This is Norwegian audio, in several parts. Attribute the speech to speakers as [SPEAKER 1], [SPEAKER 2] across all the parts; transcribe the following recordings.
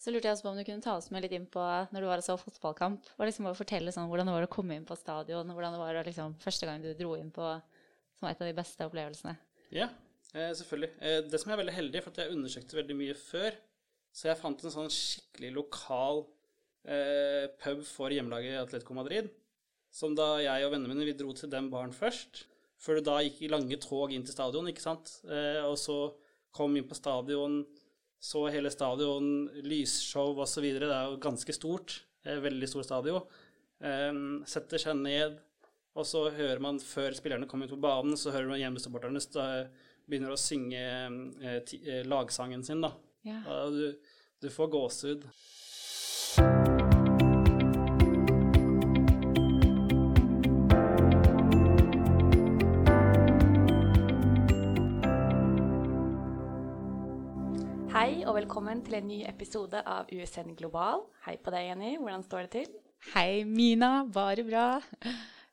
[SPEAKER 1] Så lurte jeg også på om du kunne ta oss med litt inn på når du var og så fotballkamp. Og liksom bare fortelle sånn, hvordan det var å komme inn på stadion, hvordan det var liksom, første gang du dro inn på som et av de beste opplevelsene.
[SPEAKER 2] Ja, eh, selvfølgelig. Eh, det som er veldig heldig, for at jeg undersøkte veldig mye før, så jeg fant en sånn skikkelig lokal eh, pub for hjemmelaget Atletico Madrid, som da jeg og vennene mine vi dro til den baren først. Før du da gikk i lange tog inn til stadion, ikke sant. Eh, og så kom inn på stadion, så hele stadion, lysshow osv. Det er jo ganske stort. Veldig stor stadion. Um, setter seg ned, og så hører man, før spillerne kommer ut på banen, så hører man hjemmesupporterne begynner å synge eh, lagsangen sin, da. Ja. Du, du får gåsehud.
[SPEAKER 3] Velkommen til en ny episode av USN Global. Hei på deg, Jenny. Hvordan står det til?
[SPEAKER 1] Hei, Mina. Bare bra.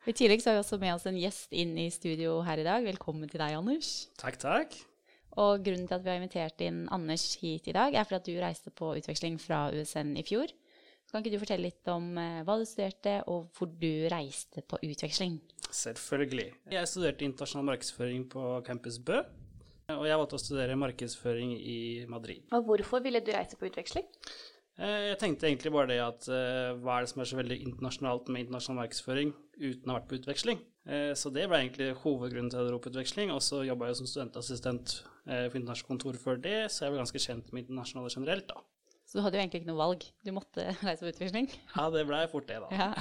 [SPEAKER 1] I tillegg så har vi også med oss en gjest inn i studio her i dag. Velkommen til deg, Anders.
[SPEAKER 2] Takk, takk.
[SPEAKER 1] Og grunnen til at vi har invitert inn Anders hit i dag, er fordi at du reiste på utveksling fra USN i fjor. Så kan ikke du fortelle litt om eh, hva du studerte, og hvor du reiste på utveksling?
[SPEAKER 2] Selvfølgelig. Jeg studerte internasjonal markedsføring på Campus Bø. Og jeg valgte å studere markedsføring i Madrid.
[SPEAKER 3] Og hvorfor ville du reise på utveksling?
[SPEAKER 2] Eh, jeg tenkte egentlig bare det at uh, hva er det som er så veldig internasjonalt med internasjonal markedsføring uten å ha vært på utveksling? Uh, så det ble egentlig hovedgrunnen til at jeg dro på utveksling. Og så jobba jeg som studentassistent for internasjonalt kontor før det, så jeg ble ganske kjent med internasjonale generelt, da.
[SPEAKER 1] Så du hadde jo egentlig ikke noe valg? Du måtte reise på utveksling?
[SPEAKER 2] Ja, det blei fort det, da.
[SPEAKER 1] Ja.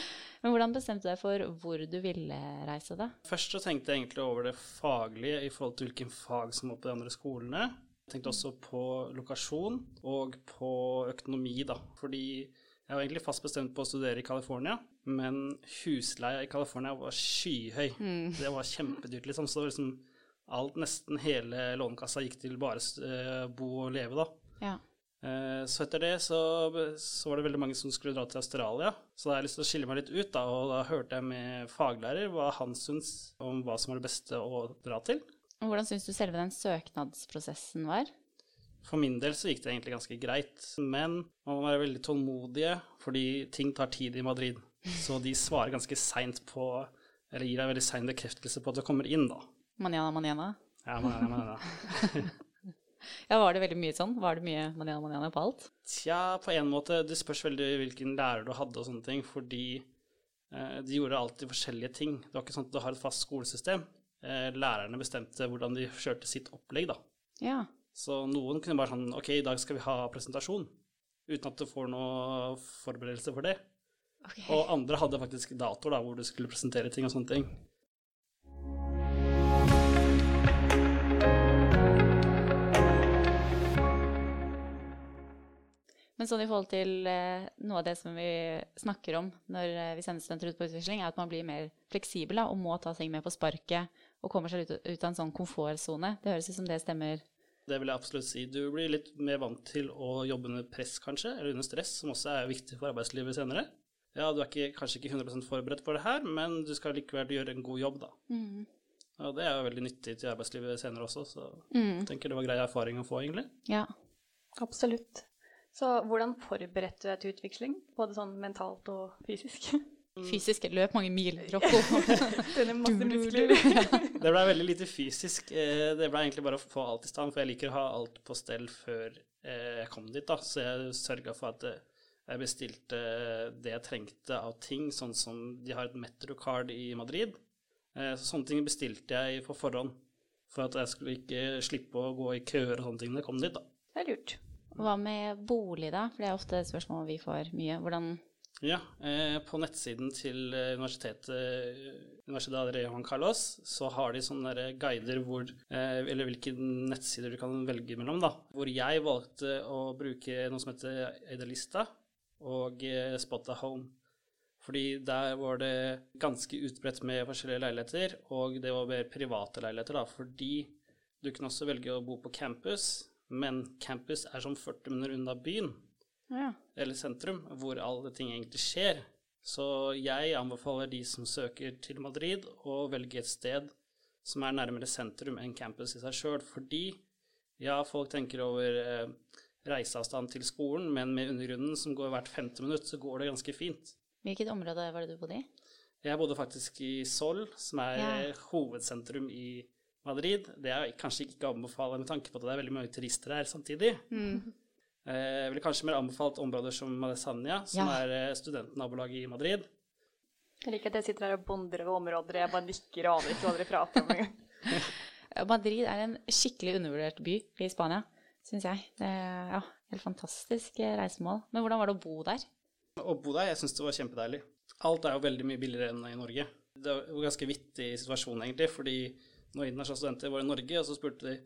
[SPEAKER 1] Men hvordan bestemte du deg for hvor du ville reise, da?
[SPEAKER 2] Først så tenkte jeg egentlig over det faglige i forhold til hvilken fag som var på de andre skolene. Jeg tenkte også på lokasjon og på økonomi, da. Fordi jeg var egentlig fast bestemt på å studere i California, men husleia i California var skyhøy. Mm. Det var kjempedyrt, liksom. Så liksom alt, nesten hele Lånekassa gikk til bare uh, bo og leve, da. Ja. Eh, så etter det så, så, var det veldig mange som skulle dra til Australia. Så da har jeg lyst til å skille meg litt ut, da, og da hørte jeg med faglærer hva han syns om hva som var det beste å dra til.
[SPEAKER 1] Hvordan syns du selve den søknadsprosessen var?
[SPEAKER 2] For min del så gikk det egentlig ganske greit, men man må være veldig tålmodige, fordi ting tar tid i Madrid. Så de svarer ganske seint på Eller gir deg veldig sein bekreftelse på at du kommer inn, da.
[SPEAKER 1] Manjana, manjana?
[SPEAKER 2] Ja, manjana, manjana.
[SPEAKER 1] Ja, Var det veldig mye sånn? Var det mye manana manana på alt?
[SPEAKER 2] Tja, på en måte. Det spørs veldig hvilken lærer du hadde og sånne ting. Fordi eh, de gjorde alltid forskjellige ting. Det var ikke sånn at du har et fast skolesystem. Eh, lærerne bestemte hvordan de kjørte sitt opplegg, da.
[SPEAKER 1] Ja.
[SPEAKER 2] Så noen kunne bare sånn OK, i dag skal vi ha presentasjon. Uten at du får noe forberedelse for det. Okay. Og andre hadde faktisk datoer da, hvor du skulle presentere ting og sånne ting.
[SPEAKER 1] Men sånn i forhold til eh, noe av det som vi snakker om når eh, vi sender studenter ut på utveksling, er at man blir mer fleksibel da, og må ta ting med på sparket og kommer seg ut, ut av en sånn komfortsone. Det høres ut som det stemmer.
[SPEAKER 2] Det vil jeg absolutt si. Du blir litt mer vant til å jobbe under press, kanskje, eller under stress, som også er viktig for arbeidslivet senere. Ja, du er ikke, kanskje ikke 100% forberedt for det her, men du skal likevel gjøre en god jobb, da. Mm. Og det er jo veldig nyttig til arbeidslivet senere også, så mm. jeg tenker det var grei erfaring å få, egentlig.
[SPEAKER 1] Ja,
[SPEAKER 3] absolutt. Så hvordan forberedte du deg til utveksling, både sånn mentalt og fysisk?
[SPEAKER 1] Fysisk løp mange mil, Rocco.
[SPEAKER 2] det ble veldig lite fysisk. Eh, det ble egentlig bare å få alt i stand, for jeg liker å ha alt på stell før eh, jeg kom dit. da. Så jeg sørga for at eh, jeg bestilte det jeg trengte av ting, sånn som de har et Metrocard i Madrid. Så sånne ting bestilte jeg på forhånd, for at jeg skulle ikke slippe å gå i køer og sånne ting når jeg kom dit. da.
[SPEAKER 3] Det er lurt.
[SPEAKER 1] Hva med bolig, da? For det er ofte et spørsmål vi får mye. Hvordan
[SPEAKER 2] Ja, eh, på nettsiden til eh, universitetet Universidad Juan Carlos så har de sånne guider hvor eh, Eller hvilke nettsider du kan velge mellom, da. Hvor jeg valgte å bruke noe som heter Edelista og eh, Spotta Home. Fordi der var det ganske utbredt med forskjellige leiligheter, og det var mer private leiligheter, da. Fordi du kunne også velge å bo på campus, men campus er som 40 minutter unna byen,
[SPEAKER 1] ja.
[SPEAKER 2] eller sentrum, hvor alle ting egentlig skjer. Så jeg anbefaler de som søker til Madrid, å velge et sted som er nærmere sentrum enn campus i seg sjøl, fordi ja, folk tenker over eh, reiseavstand til skolen, men med undergrunnen som går hvert femte minutt, så går det ganske fint.
[SPEAKER 1] Hvilket område var det du bodde i?
[SPEAKER 2] Jeg bodde faktisk i Sol, som er
[SPEAKER 1] Ja.
[SPEAKER 2] hovedsentrum i Madrid. Det er kanskje ikke å anbefale med tanke på at det er veldig mange turister her samtidig. Eh, Jeg ville kanskje mer anbefalt områder som Malesania, som
[SPEAKER 1] Ja.
[SPEAKER 2] er eh, studentnabolaget i Madrid.
[SPEAKER 3] Jeg liker at jeg sitter her og bonder over områder jeg bare nikker og aner ikke hva dere prater om engang.
[SPEAKER 1] Madrid er en skikkelig undervurdert by i Spania, syns jeg. Det er ja, helt fantastisk eh, reisemål. Men hvordan var det å bo der?
[SPEAKER 2] Å bo der, jeg syns det var kjempedeilig. Alt er jo veldig mye billigere enn i Norge. Det var en ganske vittig situasjon, egentlig, fordi når internasjonale studenter var i Norge, og så spurte de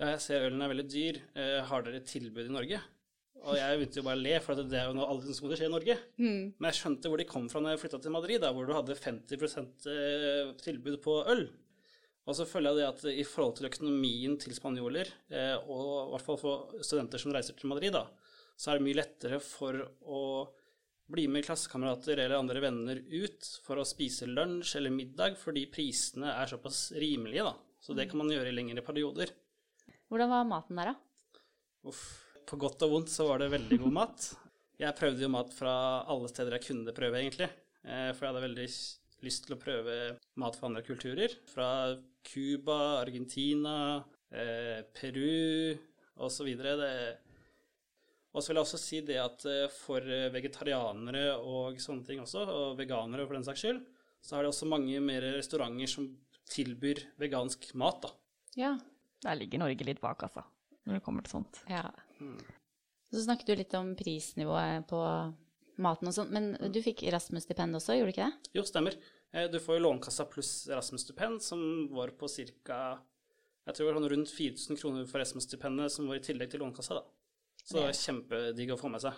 [SPEAKER 2] ja, jeg ser ølen er veldig dyr, eh, har dere tilbud i Norge? Og jeg begynte jo bare å le, for at det er jo noe aldri som kommer til å skje i Norge. Men jeg skjønte hvor de kom fra når jeg flytta til Madrid, da, hvor du hadde 50 eh, tilbud på øl. Og så føler jeg det at i forhold til økonomien til spanjoler, eh, og i hvert fall for studenter som reiser til Madrid, da, så er det mye lettere for å bli med klassekamerater eller andre venner ut for å spise lunsj eller middag, fordi prisene er såpass rimelige, da. Så det kan man gjøre i lengre perioder.
[SPEAKER 1] Hvordan var maten der, da?
[SPEAKER 2] Uff. På godt og vondt så var det veldig god mat. Jeg prøvde jo mat fra alle steder jeg kunne prøve, egentlig. Eh, For jeg hadde veldig lyst til å prøve mat fra andre kulturer. Fra Cuba, Argentina, eh, Peru osv. Og så vil jeg også si det at eh, for vegetarianere og sånne ting også, og veganere for den saks skyld, så er det også mange mer restauranter som tilbyr vegansk mat, da.
[SPEAKER 1] Ja.
[SPEAKER 3] Der ligger Norge litt bak, altså, når det kommer til sånt.
[SPEAKER 1] ja. Så snakket du litt om prisnivået på maten og sånn, men du fikk Erasmus-stipend også, gjorde du ikke det?
[SPEAKER 2] Jo, stemmer. Eh, Du får jo Lånekassa pluss Erasmus-stipend, som var på ca. Jeg tror det var sånn rundt 4000 kroner for Erasmus-stipendet, som var i tillegg til Lånekassa, da. Så det er kjempedigg å få med seg.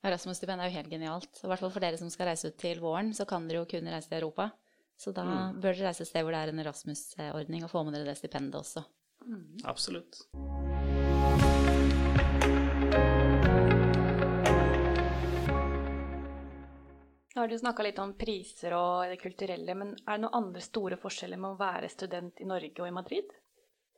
[SPEAKER 1] Erasmus-stipend er jo helt genialt. I hvert fall for dere som skal reise ut til våren, så kan dere jo kun reise til Europa. Så da bør dere reise et sted hvor det er en Erasmus-ordning, og få med dere det stipendet også.
[SPEAKER 2] Absolutt.
[SPEAKER 3] Nå har du snakka litt om priser og det kulturelle, men er det noen andre store forskjeller med å være student i Norge og i Madrid?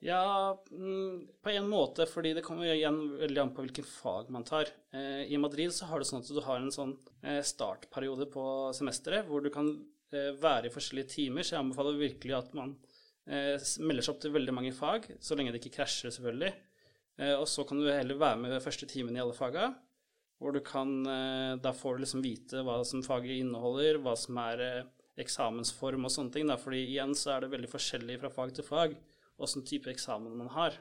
[SPEAKER 2] Ja, mm, på en måte, fordi det kommer igjen veldig an på hvilken fag man tar. Eh, I Madrid så har du sånn at du har en sånn eh, startperiode på semesteret, hvor du kan eh, være i forskjellige timer, så jeg anbefaler virkelig at man melder seg opp til veldig mange fag, så lenge det ikke krasjer, selvfølgelig. Og så kan du heller være med ved første timen i alle faga, hvor du kan Da får du liksom vite hva som faget inneholder, hva som er eksamensform og sånne ting, da, fordi igjen så er det veldig forskjellig fra fag til fag åssen type eksamen man har.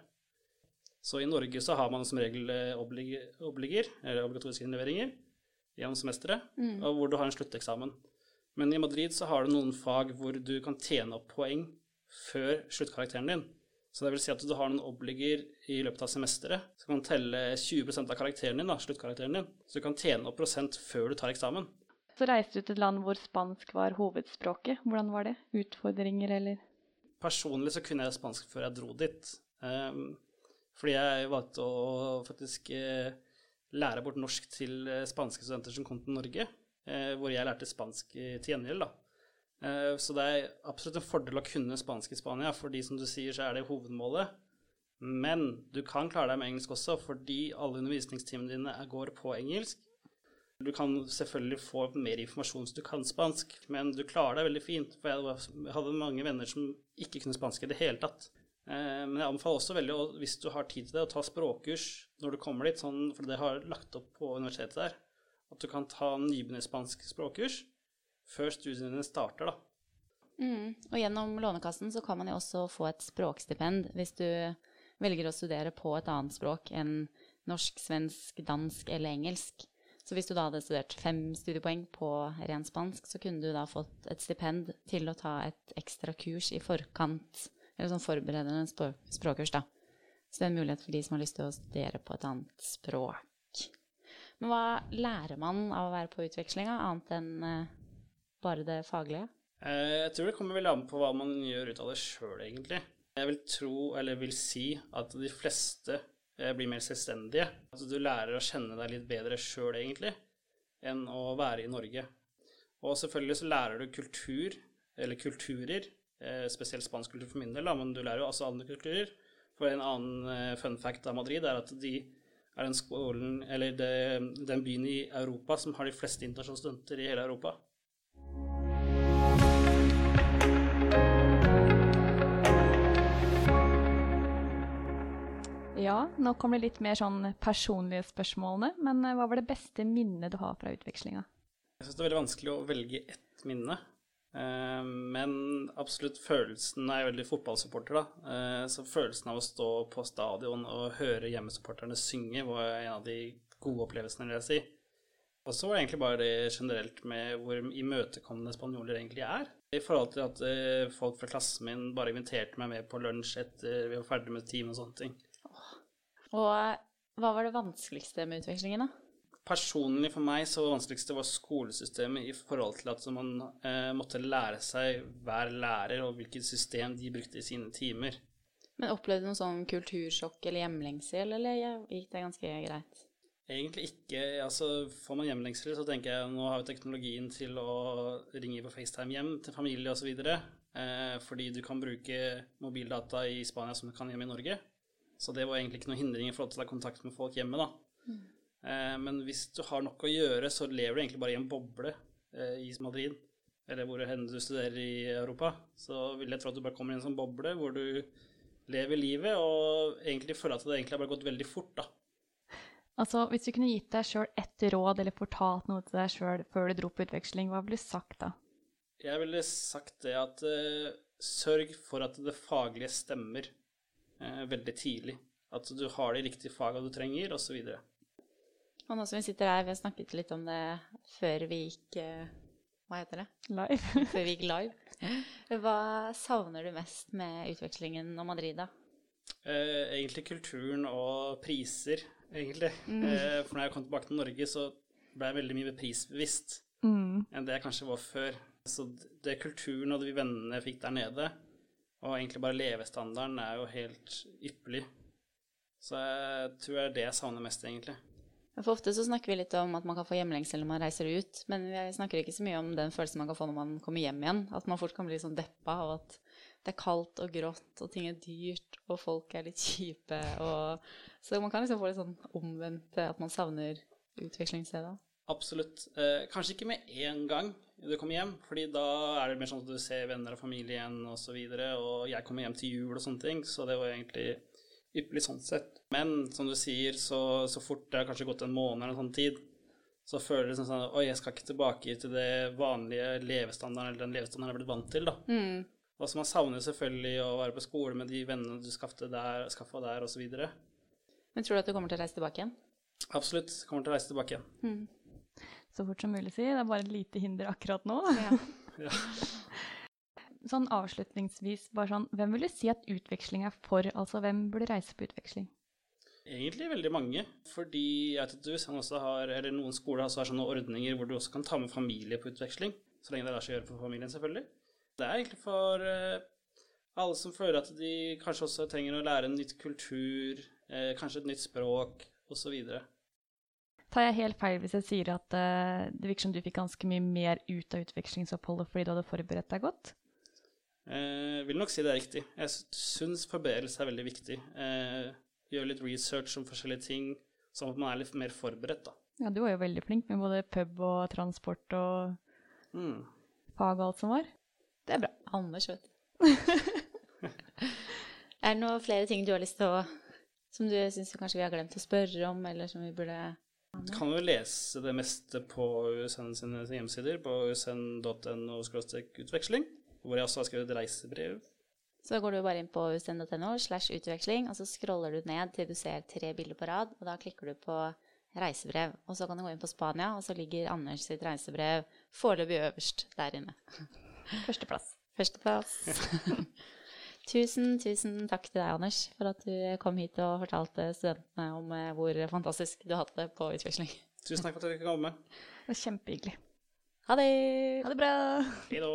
[SPEAKER 2] Så i Norge så har man som regel eh, oblig, obliger, eller obligatoriske innleveringer, gjennom semesteret, og hvor du har en slutteksamen. Men i Madrid så har du noen fag hvor du kan tjene opp poeng før sluttkarakteren din. Så det vil si at du har noen obliger i løpet av semesteret, så kan du telle 20% av karakteren din, da, sluttkarakteren din. Så du kan tjene opp prosent før du tar eksamen.
[SPEAKER 3] Så reiste du til et land hvor spansk var hovedspråket. Hvordan var det? Utfordringer, eller?
[SPEAKER 2] Personlig så kunne jeg spansk før jeg dro dit. Um, fordi jeg valgte å faktisk uh, lære bort norsk til eh, spanske studenter som kom til Norge. Uh, hvor jeg lærte spansk til gjengjeld, da. Uh, så det er absolutt en fordel å kunne spansk i Spania, fordi som du sier, så er det hovedmålet. Men du kan klare deg med engelsk også, fordi alle undervisningstimene dine går på engelsk. Du kan selvfølgelig få mer informasjon hvis du kan spansk, men du klarer deg veldig fint. For jeg hadde mange venner som ikke kunne spansk i det hele tatt. Eh, Men jeg anbefaler også veldig, hvis du har tid til det, å ta språkkurs når du kommer dit, sånn, for det har lagt opp på universitetet der. At du kan ta nybegynnerspansk språkkurs før studiene starter, da.
[SPEAKER 1] Mm. Og gjennom Lånekassen så kan man jo også få et språkstipend hvis du velger å studere på et annet språk enn norsk, svensk, dansk eller engelsk. Så hvis du da hadde studert fem studiepoeng på ren spansk, så kunne du da fått et stipend til å ta et ekstra kurs i forkant, eller sånn forberedende språkkurs, da. Så det er en mulighet for de som har lyst til å studere på et annet språk. Men hva lærer man av å være på utvekslinga, annet enn eh, bare det faglige?
[SPEAKER 2] Eh, Jeg tror det kommer veldig an på hva man gjør ut av det sjøl, egentlig. Jeg vil tro, eller vil si, at de fleste blir mer selvstendige. Altså, du lærer å kjenne deg litt bedre sjøl, egentlig, enn å være i Norge. Og selvfølgelig så lærer du kultur, eller kulturer, eh, spesielt spansk kultur for min del, men du lærer jo også andre kulturer. For en annen eh, fun fact av Madrid er at de er den skolen, eller det, den byen i Europa som har de fleste internasjonale studenter i hele Europa.
[SPEAKER 3] Ja, nå kommer det litt mer sånn personlige spørsmålene. Men eh, hva var det beste minnet du har fra utvekslinga?
[SPEAKER 2] Jeg syns det er veldig vanskelig å velge ett minne. Eh, men absolutt følelsen er jeg veldig fotballsupporter, da. Eh, så følelsen av å stå på stadion og høre hjemmesupporterne synge var en av de gode opplevelsene, vil jeg si. Og så var det egentlig bare det generelt med hvor imøtekommende spanjoler egentlig er. I forhold til at folk fra klassen min bare inviterte meg med på lunsj etter vi var ferdig med team og sånne ting.
[SPEAKER 1] Og eh, hva var det vanskeligste med utvekslingen, da?
[SPEAKER 2] Personlig for meg så var det vanskeligste var skolesystemet i forhold til at man eh, måtte lære seg hver lærer og hvilket system de brukte i sine timer.
[SPEAKER 1] Men opplevde du noe sånn kultursjokk eller hjemlengsel, eller gikk det ganske greit?
[SPEAKER 2] Egentlig ikke. altså Får man hjemlengsel, så tenker jeg nå har vi teknologien til å ringe på FaceTime hjem til familie osv. Eh, fordi du kan bruke mobildata i Spania som du kan hjemme i Norge. Så det var egentlig ikke noen hindring i forhold til å ha kontakt med folk hjemme, da. Mm. Eh, men hvis du har nok å gjøre, så lever du egentlig bare i en boble eh, i Madrid, eller hvor enn du studerer i Europa. Så vil jeg tro at du bare kommer i en sånn boble hvor du lever livet og egentlig føler at det egentlig har bare gått veldig fort, da.
[SPEAKER 3] Altså, Hvis du kunne gitt deg sjøl ett råd eller fortalt noe til deg sjøl før du dro på utveksling, hva ville du sagt da?
[SPEAKER 2] Jeg ville sagt det at uh, sørg for at det faglige stemmer uh, veldig tidlig. At du har de riktige fagene du trenger, osv.
[SPEAKER 1] Og nå som vi sitter her, vi har snakket litt om det før vi gikk uh, Hva heter det?
[SPEAKER 3] Live.
[SPEAKER 1] før vi gikk live. Hva savner du mest med utvekslingen og Madrid, da?
[SPEAKER 2] egentlig kulturen og priser egentlig. Mm. Eh, for når jeg kom tilbake til Norge, så ble jeg veldig mye mer prisbevisst mm. enn det jeg kanskje var før. Så det kulturen og de vennene jeg fikk der nede, og egentlig bare levestandarden, er jo helt ypperlig. Så jeg tror det er det jeg savner mest, egentlig.
[SPEAKER 1] For ofte så snakker vi litt om at man kan få hjemlengsel når man reiser ut, men vi snakker ikke så mye om den følelsen man kan få når man kommer hjem igjen. At man fort kan bli sånn deppa av at det er kaldt og grått, og ting er dyrt, og folk er litt kjipe. Og, så man kan liksom få litt sånn omvendt at man savner utvekslingsstedet.
[SPEAKER 2] Absolutt. Eh, kanskje ikke med en gang du kommer hjem, fordi da er det mer sånn at du ser venner og familie igjen osv. Og, så videre, og jeg kommer hjem til jul og sånne ting, så det var egentlig ypperlig sånn sett. Men som du sier, så, så fort det har kanskje gått en måned eller en sånn tid, så føler det sånn at oi, jeg skal ikke tilbake til det vanlige levestandarden, eller den levestandarden jeg er blitt vant til, da. Mm. Og så man savner selvfølgelig å være på skole med de vennene du skaffa der, der osv.
[SPEAKER 1] Men tror du at du kommer til å reise tilbake igjen?
[SPEAKER 2] Absolutt. Kommer til å reise tilbake igjen. Mm.
[SPEAKER 3] Så fort som mulig, si. Det er bare et lite hinder akkurat nå. Ja. ja. Sånn avslutningsvis, bare sånn, hvem vil du si at utveksling er for? Altså, hvem burde reise på utveksling?
[SPEAKER 2] Egentlig veldig mange. Fordi jeg vet at du også har, eller noen skoler har sånne ordninger hvor du også kan ta med familie på utveksling. Så lenge det lar seg gjøre for familien, selvfølgelig. Det er egentlig for uh, alle som føler at de kanskje også trenger å lære en nytt kultur, uh, kanskje et nytt språk osv.
[SPEAKER 3] Tar jeg helt feil hvis jeg sier at uh, det virker som du fikk ganske mye mer ut av utvekslingsoppholdet fordi du hadde forberedt deg godt?
[SPEAKER 2] Jeg vil nok si det er riktig. Jeg syns forberedelse er veldig viktig. Gjøre litt research om forskjellige ting, sånn at man er litt mer forberedt, da.
[SPEAKER 3] Ja, du var jo veldig flink med både pub og transport og mm. fag og alt som var.
[SPEAKER 1] Det er bra. Anders, vet du. er det noen flere ting du har lyst til å Som du syns kanskje vi har glemt å spørre om, eller som vi burde
[SPEAKER 2] Du kan jo lese det meste på USN sine hjemmesider, på usn.no utveksling, hvor jeg også har skrevet reisebrev.
[SPEAKER 1] Så går du bare inn på usn.no slash utveksling, og så scroller du ned til du ser tre bilder på rad, og da klikker du på reisebrev. Og så kan du gå inn på Spania, og så ligger Anders sitt reisebrev foreløpig øverst der inne.
[SPEAKER 3] Førsteplass.
[SPEAKER 1] Førsteplass. tusen, tusen takk til deg, Anders, for at du kom hit og fortalte studentene om eh, hvor fantastisk du hadde det på utveksling.
[SPEAKER 2] Tusen takk for at du fikk komme.
[SPEAKER 3] Det var kjempehyggelig.
[SPEAKER 1] Ha det.
[SPEAKER 3] Ha det bra.
[SPEAKER 2] Hei da.